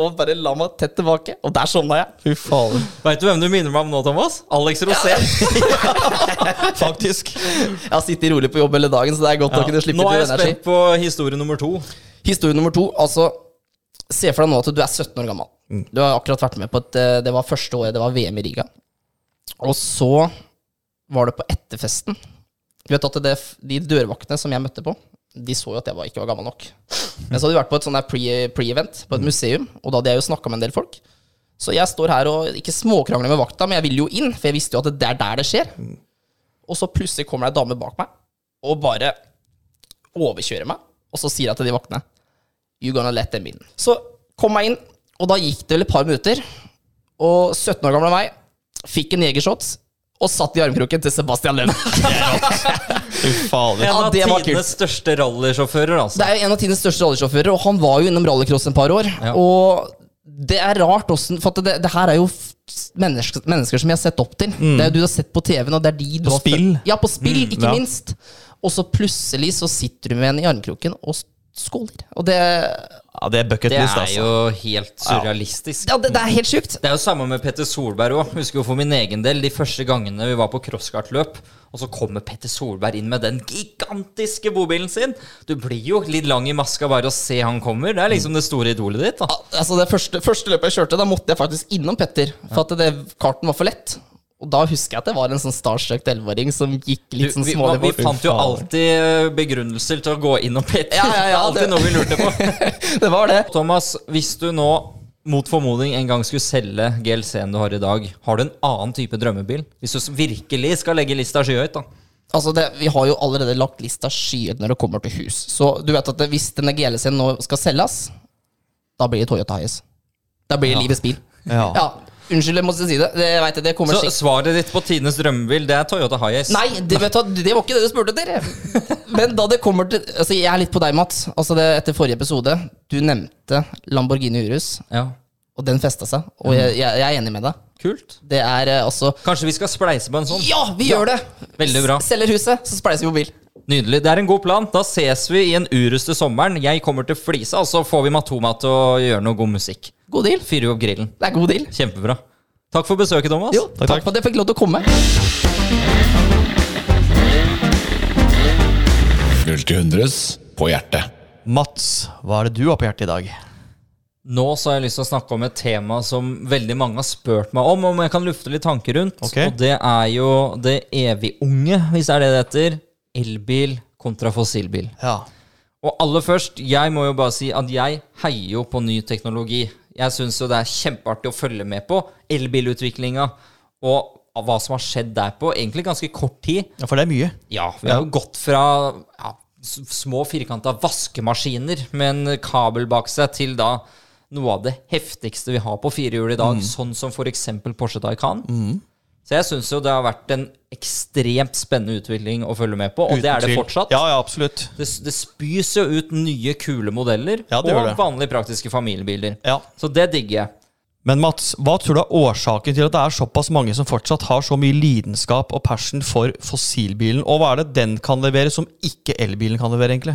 Og bare la meg tett tilbake, og der sovna jeg. Fy faen Veit du hvem du minner meg om nå, Thomas? Alex Rosén. Faktisk. Jeg har sittet rolig på jobb hele dagen, så det er godt å kunne slippe Nå er til jeg energi. spent på historie nummer to. Historie nummer to. Altså, se for deg nå at du er 17 år gammel. Du har akkurat vært med på et eh, Det var første året det var VM i Riga. Og så var det på etterfesten. Du vet at det, De dørvaktene som jeg møtte på, de så jo at jeg var, ikke var gammel nok. Men så hadde vi vært på et sånn der pre- pre-event på et museum, og da hadde jeg jo snakka med en del folk. Så jeg står her og ikke småkrangler med vakta, men jeg vil jo inn, for jeg visste jo at det er der det skjer. Og så plutselig kommer det ei dame bak meg og bare overkjører meg, og så sier jeg til de vaktene You gonna let them in. Så kom jeg inn, og da gikk det vel et par minutter, og 17 år gamle meg fikk en jegershot og satt i armkroken til Sebastian Lønn. Fader. En av ja, tidenes største rallysjåfører, altså. Det er jo en av tidens største rallysjåfører, og han var jo innom rallycross en par år. Ja. Og det er rart også, For at det, det her er jo mennesker, mennesker som jeg har sett opp til. Det er jo du har sett på TV-en, og det er de du På har spill. Ja, på spill, ikke ja. minst. Og så plutselig så sitter du med en i armkroken og skåler. Og det Ja, det er bucket Det er altså. jo helt surrealistisk. Ja, det, det er helt sjukt. Det er jo samme med Petter Solberg òg. Husker jo for min egen del de første gangene vi var på crosskartløp, og så kommer Petter Solberg inn med den gigantiske bobilen sin. Du blir jo litt lang i maska bare å se han kommer. Det er liksom det store idolet ditt. da Ja, Altså Det første, første løpet jeg kjørte, da måtte jeg faktisk innom Petter. For at det, karten var for lett. Og da husker jeg at det var en sånn starstruck elleveåring som gikk litt sånn smålig smålig vi bort. fant jo alltid eh, begrunnelser til å gå inn og Petter. Ja, ja, ja, alltid det- noe vi lurte på. Det var det. Thomas, hvis du nå mot formodning en gang skulle selge GLC-en du har i dag, har du en annen type drømmebil? Hvis du virkelig skal legge lista skyhøyt, da. Altså det, Vi har jo allerede lagt lista skyhøyt når det kommer til hus. Så du vet at det, hvis denne GLC-en nå skal selges, da blir det Toyota Hiace. Da blir det livets bil. Ja. Ja, Unnskyld, jeg måtte si det. Det, vet, det, det kommer Så sikkert svaret ditt på Tines drømmebil, det er Toyota Hiace? Nei, det, vet du, det var ikke det du spurte etter. Men da det kommer til Altså, Jeg er litt på deg, Mats. Altså det, Etter forrige episode. Du nevnte Lamborghini Urus, Ja, og den festa seg. Og jeg, jeg, jeg er enig med deg. kult. Det er eh, altså Kanskje vi skal spleise på en sånn? Ja, vi gjør det! Veldig bra. S- Selger huset, så spleiser vi på bil. Nydelig. Det er en god plan. Da ses vi i en Urus til sommeren. Jeg kommer til Flisa, og så får vi Matoma til å gjøre noe god musikk. God deal. Fyre opp grillen. Det er god deal. Kjempebra. Takk for besøket, Thomas. Jo, takk, for at jeg fikk lov til å komme. 0 til 100 på hjertet. Mats, hva er det du har på hjertet i dag? Nå så har jeg lyst til å snakke om et tema som veldig mange har spurt meg om, om jeg kan lufte litt tanker rundt. Ok. Og det er jo det evig unge, hvis det er det det heter. Elbil kontra fossilbil. Ja. Og aller først, jeg må jo bare si at jeg heier jo på ny teknologi. Jeg syns jo det er kjempeartig å følge med på elbilutviklinga og hva som har skjedd der på egentlig ganske kort tid. ja, for det er mye. Ja, vi har jo gått fra ja, små firkanta vaskemaskiner med en kabel bak seg, til da noe av det heftigste vi har på firehjul i dag, sånn som f.eks. Porsche Taycan. Så jeg syns jo det har vært en ekstremt spennende utvikling å følge med på, og det er det fortsatt. Ja, ja, absolutt. Det, det spys jo ut nye, kule modeller, Ja, og det. vanlige praktiske familiebiler. Ja. Så det digger jeg. Men Mats, hva tror du er årsaken til at det er såpass mange som fortsatt har så mye lidenskap og passion for fossilbilen? Og hva er det den kan levere som ikke elbilen kan levere, egentlig?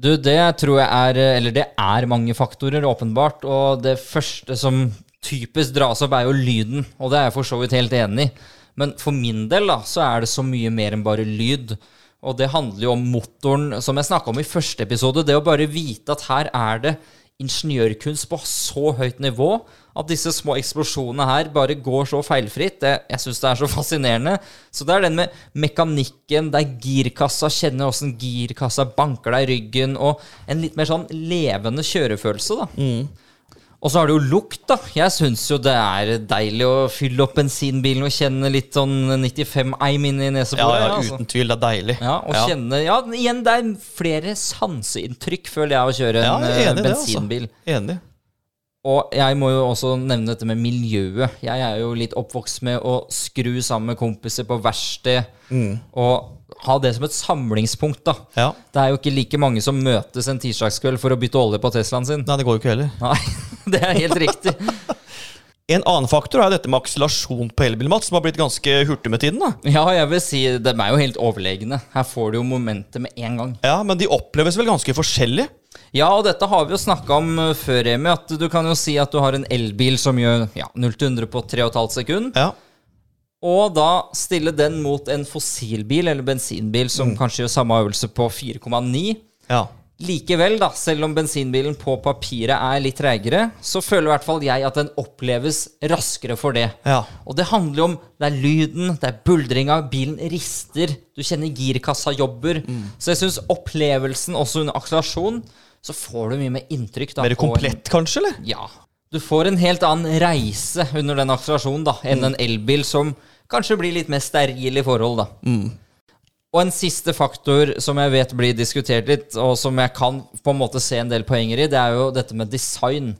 Du, det tror jeg er Eller det er mange faktorer, åpenbart. Og det første som typisk dras opp, er jo lyden. Og det er jeg for så vidt helt enig i. Men for min del da, så er det så mye mer enn bare lyd. Og det handler jo om motoren, som jeg snakka om i første episode. Det å bare vite at her er det ingeniørkunst på så høyt nivå at disse små eksplosjonene her bare går så feilfritt. Det, jeg syns det er så fascinerende. Så det er den med mekanikken, det er girkassa, kjenne åssen girkassa banker deg i ryggen, og en litt mer sånn levende kjørefølelse, da. Og så har det jo lukt, da. Jeg syns jo det er deilig å fylle opp bensinbilen og kjenne litt sånn 95-eim inn i Ja, neseboret. ja, ja, uten tvil. Det er deilig. Ja, og kjenne Ja, igjen, det er flere sanseinntrykk, føler jeg, å kjøre Ja, en eh, enig i det, altså. bensinbil. Enig. Og jeg må jo også nevne dette med miljøet. Jeg er jo litt oppvokst med å skru sammen med kompiser på verksted og ha det som et samlingspunkt, da. Ja. Det er jo ikke like mange som møtes en tirsdagskveld for å bytte olje på Teslaen sin. Nei, det går jo ikke heller. Nei, det er helt riktig. En annen faktor er dette med akselerasjon på elbil, Mats, som har blitt ganske hurtig med tiden. da. Ja, jeg vil si de er jo helt overlegne. Her får du jo momentet med en gang. Ja, Men de oppleves vel ganske forskjellig? Ja, og dette har vi jo snakka om eh, før, Remi. At du kan jo si at du har en elbil som gjør ja, 0 til 100 på 3,5 sekunder. Ja. Og da stille den mot en fossilbil eller bensinbil som kanskje gjør samme øvelse på 4,9. ja. Likevel, da, selv om bensinbilen på papiret er litt treigere, så føler i hvert fall jeg at den oppleves raskere for det. Ja. Og det handler jo om det er lyden, det er buldringa, bilen rister, du kjenner girkassa jobber. Så jeg syns opplevelsen også under akselerasjon, så får du mye mer inntrykk. da Mer komplett, en- kanskje? eller? ja. Du får en helt annen reise under den akselerasjonen da, enn en elbil som kanskje blir litt mer steril i forhold. da. Og en siste faktor som jeg vet blir diskutert litt, og som jeg kan på en måte se en del poenger i, det er jo dette med design.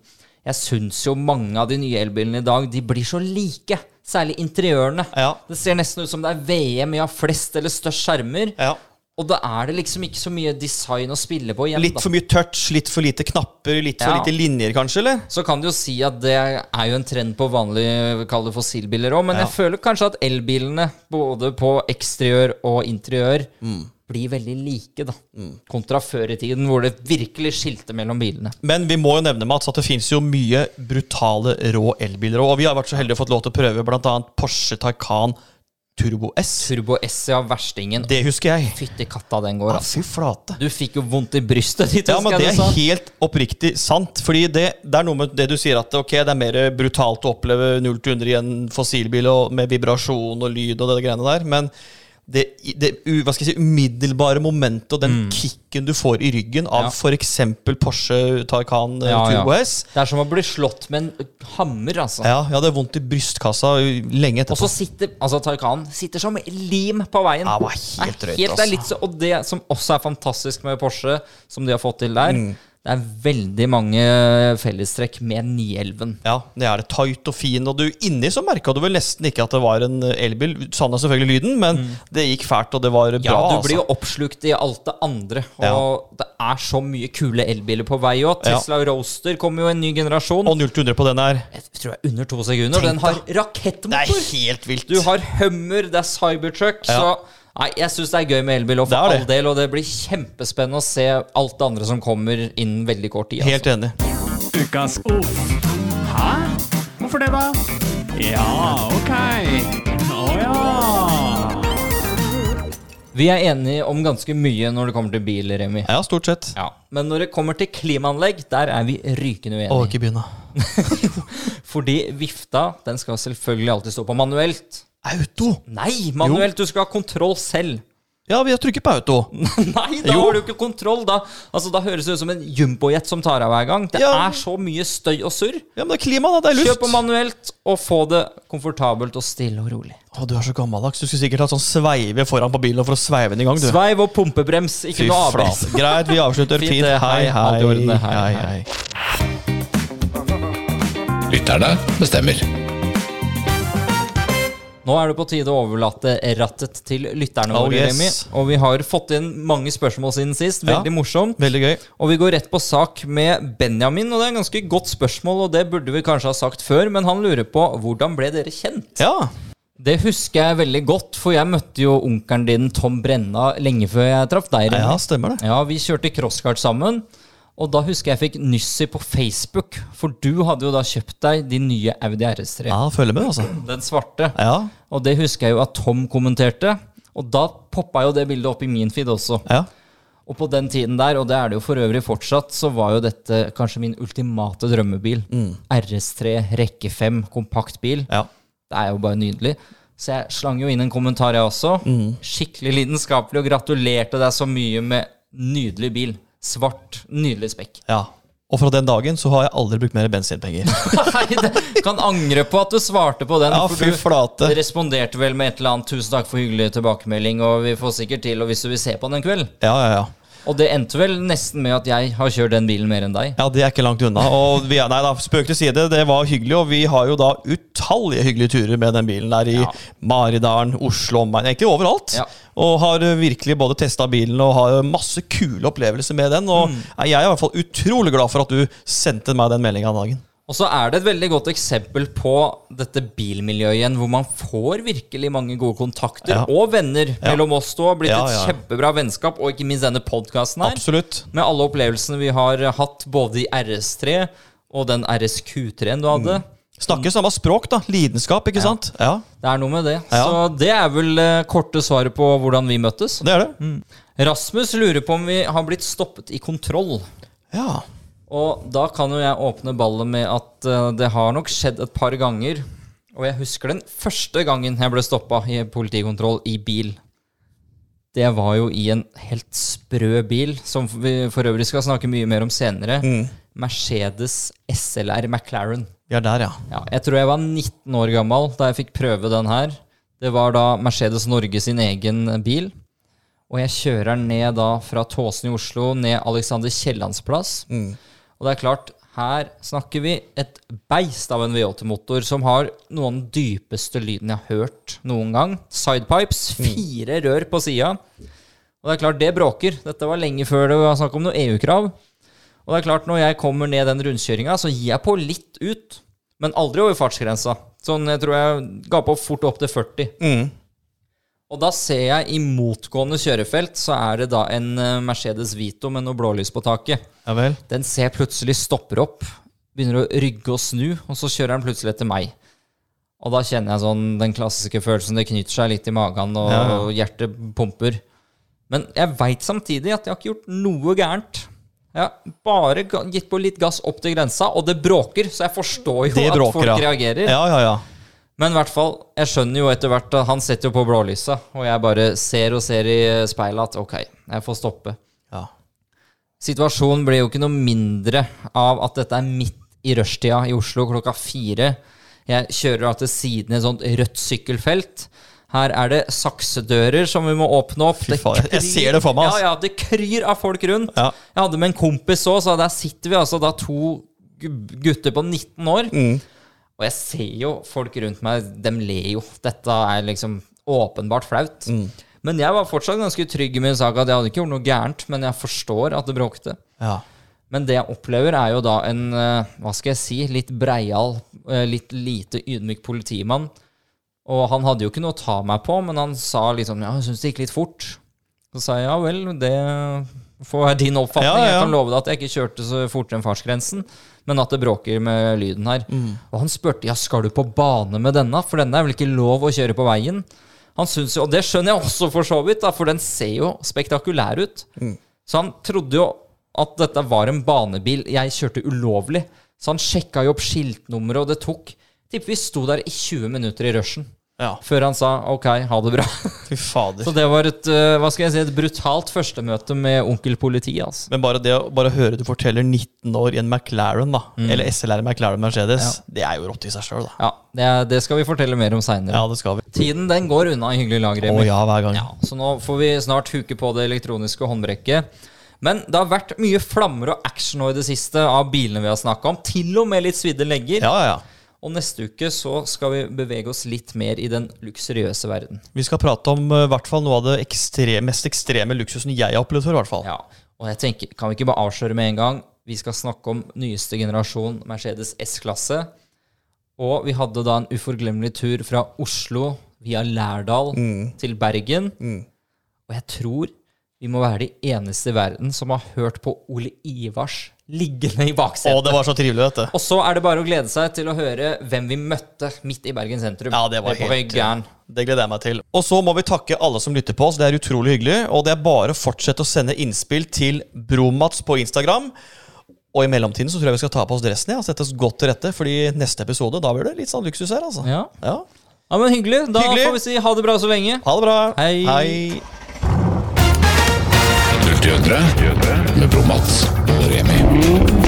Jeg syns jo mange av de nye elbilene i dag de blir så like. Særlig interiørene. Ja. Det ser nesten ut som det er VM i å ha flest eller størst skjermer. Ja. Og da er det liksom ikke så mye design å spille på igjen. Litt da. for mye touch, litt for lite knapper, litt for Ja. lite linjer, kanskje? eller? Så kan du jo si at det er jo en trend på vanlige kall det fossilbiler òg, men Ja. jeg føler kanskje at elbilene, både på eksteriør og interiør, blir veldig like, da. Kontra før i tiden, hvor det virkelig skilte mellom bilene. Men vi må jo nevne Mats, at det finnes jo mye brutale rå elbiler. Og vi har vært så heldige å fått lov til å prøve bl.a. Porsche Taycan Turbo S. Turbo S, ja, verstingen. Det husker jeg. Fytti katta, den går, Ja, altså. fy flate. Du fikk jo vondt i brystet ditt, Ja, men Det er helt oppriktig sant. Fordi det, det er noe med det du sier at ok, det er mer brutalt å oppleve 0 til 100 i en fossilbil og med vibrasjon og lyd og det greiene der. Men det, det hva skal jeg si, umiddelbare momentet og den kicken du får i ryggen av Ja. f.eks. Porsche Taycan eh, Ja, ja. Turbo S Det er som å bli slått med en hammer, altså. ja, Jeg hadde vondt i brystkassa lenge Og så sitter altså Taycan sitter som lim på veien. Ja, det var helt Det er drøyt, helt, det er altså. litt Og det som også er fantastisk med Porsche, som de har fått til der, Mm. Det er veldig mange fellestrekk med 911. Ja, det er det tight og fin. Og du inni så merka du vel nesten ikke at det var en elbil. Sann er selvfølgelig lyden, men det gikk fælt, og det var bra. Mm. Ja, du blir jo altså. oppslukt i alt det andre. Og det er så mye kule elbiler på vei òg. Ja. Tesla Roaster kommer jo en ny generasjon. Og 0 til 100 på den her. jeg tror jeg er under to sekunder. Tenk Den har rakettmotor! Det er helt vilt. Du har Hummer, det er Cybertruck. Ja. Så Nei, jeg syns det er gøy med elbil, og Det for all del. Og det blir kjempespennende å se alt det andre som kommer innen veldig kort tid. Helt enig. Ukas uff. Hæ? Hvorfor det, da? Ja, ok. Å ja. Vi er enige om ganske mye når det kommer til bil, Remi. Ja, stort sett. Ja. Men når det kommer til klimaanlegg, der er vi rykende Å, uenige. ikke begynne. Fordi vifta den skal selvfølgelig alltid stå på manuelt. Auto! Nei, manuelt! Du skal ha kontroll selv. Ja, vi har trykket på auto. Nei, da Jo. har du ikke kontroll. Da, altså, da høres det ut som en jumbojet som tar av hver gang. Det Ja. er så mye støy og surr. Ja, men det er klima, da. Det er luft. Kjøp på manuelt, og få det komfortabelt og stille og rolig. Å, du er så gammeldags. Du skulle sikkert hatt sånn sveive foran på bilen for å sveive den i gang, du. Sveiv og pumpebrems, ikke Fy noe ABS. Greit, vi avslutter Fint, fint. Hei, hei, hei. hei. Lytterne bestemmer. Nå er det på tide å overlate rattet til lytterne Oh, våre, yes. Remi. Og vi har fått inn mange spørsmål siden sist. Ja. Veldig morsomt. Veldig gøy. Og vi går rett på sak med Benjamin, og det er et ganske godt spørsmål, og det burde vi kanskje ha sagt før, men han lurer på hvordan ble dere kjent? Ja. Det husker jeg veldig godt, for jeg møtte jo onkelen din Tom Brenna lenge før jeg traff deg. Ja, stemmer det. Ja, vi kjørte crosskart sammen. Og da husker jeg jeg fikk nyss i på Facebook, for du hadde jo da kjøpt deg din nye Audi RS3. Ja, følger med, altså. Den svarte. Ja. Og det husker jeg jo at Tom kommenterte. Og da poppa jo det bildet opp i min feed også. Ja. Og på den tiden der, og det er det jo for øvrig fortsatt, så var jo dette kanskje min ultimate drømmebil. RS3 rekke 5 kompakt bil. ja. Det er jo bare nydelig. Så jeg slang jo inn en kommentar, jeg også. Skikkelig lidenskapelig, og gratulerte deg så mye med nydelig bil. Svart, nydelig spekk. ja. Og fra den dagen så har jeg aldri brukt mer bensinpenger. Nei, det kan angre på at du svarte på den. Ja, for fy du flate. responderte vel med et eller annet 'tusen takk for hyggelig tilbakemelding', og vi får sikkert til, og hvis du vil se på den en kveld. Ja, ja, ja. Og det endte vel nesten med at jeg har kjørt den bilen mer enn deg. Ja, det er ikke langt unna. Og vi, nei da, spøk til side, det var hyggelig. Og vi har jo da utallige hyggelige turer med den bilen der i Ja. Maridalen, Oslo, omegn, egentlig overalt. Ja. Og har virkelig både testa bilen og har masse kule opplevelser med den. Og Mm. jeg er i hvert fall utrolig glad for at du sendte meg den meldinga den dagen. Og så er det et veldig godt eksempel på dette bilmiljøet igjen, hvor man får virkelig mange gode kontakter Ja. og venner Ja. mellom oss to. Har blitt Ja, et kjempebra vennskap, og ikke minst denne podkasten her. Absolutt. Med alle opplevelsene vi har hatt, både i RS3 og den RSQ3-en du hadde. Snakker samme språk, da. Lidenskap, ikke sant? Ja, Det er noe med det. Så det er vel uh, korte svaret på hvordan vi møttes. det er det. Rasmus lurer på om vi har blitt stoppet i kontroll. Ja. Og da kan jo jeg åpne ballet med at eh, det har nok skjedd et par ganger. Og jeg husker den første gangen jeg ble stoppa i politikontroll i bil. Det var jo i en helt sprø bil, som vi for øvrig skal snakke mye mer om senere. Mercedes SLR McLaren. Er der, ja. Ja, jeg tror jeg var 19 år gammel da jeg fikk prøve den her. Det var da Mercedes Norge sin egen bil. Og jeg kjører ned da fra Tåsen i Oslo, ned Alexander Kiellands plass. Og det er klart, her snakker vi et beist av en V8-motor som har noen av den dypeste lyden jeg har hørt noen gang. Sidepipes, fire rør på sida. Og det er klart, det bråker. Dette var lenge før det var snakk om noe EU-krav. Og det er klart, når jeg kommer ned den rundkjøringa, så gir jeg på litt ut. Men aldri over fartsgrensa. Sånn, jeg tror jeg ga på fort opp til 40. Og da ser jeg i motgående kjørefelt, så er det da en eh, Mercedes Vito med noe blålys på taket. Ja vel. Den ser plutselig stopper opp, begynner å rygge og snu, og så kjører den plutselig etter meg. Og da kjenner jeg sånn den klassiske følelsen, det knyter seg litt i magen, og Ja, og hjertet pumper. Men jeg veit samtidig at jeg har ikke gjort noe gærent. Jeg har bare gitt på litt gass opp til grensa, og det bråker, så jeg forstår jo Det at bråker, folk ja. reagerer. Ja, ja, ja. Men i hvert fall, jeg skjønner jo etter hvert at han setter jo på blålysa, og jeg bare ser og ser i speilet at ok, jeg får stoppe. ja. Situasjonen blir jo ikke noe mindre av at dette er midt i rushtida i Oslo klokka fire. Jeg kjører av til siden i et sånt rødt sykkelfelt. Her er det saksedører som vi må åpne opp. Fy faen, jeg ser det for meg, Altså. Ja, ja, det kryr av folk rundt. Ja. Jeg hadde med en kompis òg, så der sitter vi altså da to gutter på 19 år. Mm. Og jeg ser jo folk rundt meg, de ler jo. Dette er liksom åpenbart flaut. Mm. Men jeg var fortsatt ganske trygg i min sak at jeg hadde ikke gjort noe gærent, men jeg forstår at det bråkte. ja. Men det jeg opplever, er jo da en, eh, hva skal jeg si, litt breial, eh, litt lite ydmyk politimann. Og han hadde jo ikke noe å ta meg på, men han sa liksom Ja, jeg syns det gikk litt fort. Så sa jeg ja vel, det får være din oppfatning. Ja, ja, ja. Jeg kan love deg at jeg ikke kjørte så fortere enn fartsgrensen, men at det bråker med lyden her. Mm. Og han spurte ja, skal du på bane med denne, for denne er vel ikke lov å kjøre på veien. Han synes jo, Og det skjønner jeg også for så vidt, da, for den ser jo spektakulær ut. Mm. Så han trodde jo at dette var en banebil jeg kjørte ulovlig. Så han sjekka jo opp skiltnummeret, og det tok Tipper vi sto der i 20 minutter i rushen ja. før han sa OK, ha det bra. Fy fader. Så det var et eh, hva skal jeg si, et brutalt førstemøte med onkel politi. altså. Men bare det å bare høre du forteller 19 år i en McLaren, da, Mm. eller SLR McLaren Mercedes, det er jo rått i seg sjøl. Ja, det, er- det skal vi fortelle mer om seinere. Ja, det skal vi. Tiden den går unna i hyggelig lag, Remi. Oh, ja, hver gang. Ja, så nå får vi snart huke på det elektroniske håndbrekket. Men det har vært mye flammer og action nå i det siste av bilene vi har snakka om. Til og med litt svidde legger. Ja, ja, ja. Og neste uke så skal vi bevege oss litt mer i den luksuriøse verden. Vi skal prate om uh, hvert fall noe av det ekstre, mest ekstreme luksusen jeg har opplevd før. i hvert fall. Ja, Og jeg tenker, kan vi ikke bare avsløre med en gang? Vi skal snakke om nyeste generasjon Mercedes S-klasse. Og vi hadde da en uforglemmelig tur fra Oslo via Lærdal til Bergen. Og jeg tror vi må være de eneste i verden som har hørt på Ole Ivars liggende i Å, baksetet. det var så trivelig, vet du. Og så er det bare å glede seg til å høre hvem vi møtte midt i Bergen sentrum. Ja, det var det helt gæren. Det gleder jeg meg til. Og så må vi takke alle som lytter på oss. Det er utrolig hyggelig. Og det er bare å fortsette å sende innspill til Bromats på Instagram. Og i mellomtiden så tror jeg vi skal ta på oss dressen ja, og sette oss godt til rette, Fordi neste episode da blir det litt sånn luksus her, altså. Ja. Ja. ja, men hyggelig. Da Hyggelig. får vi si ha det bra så lenge. Ha det bra. Hei. Hei. 0 til 100 med Bromats og Remi.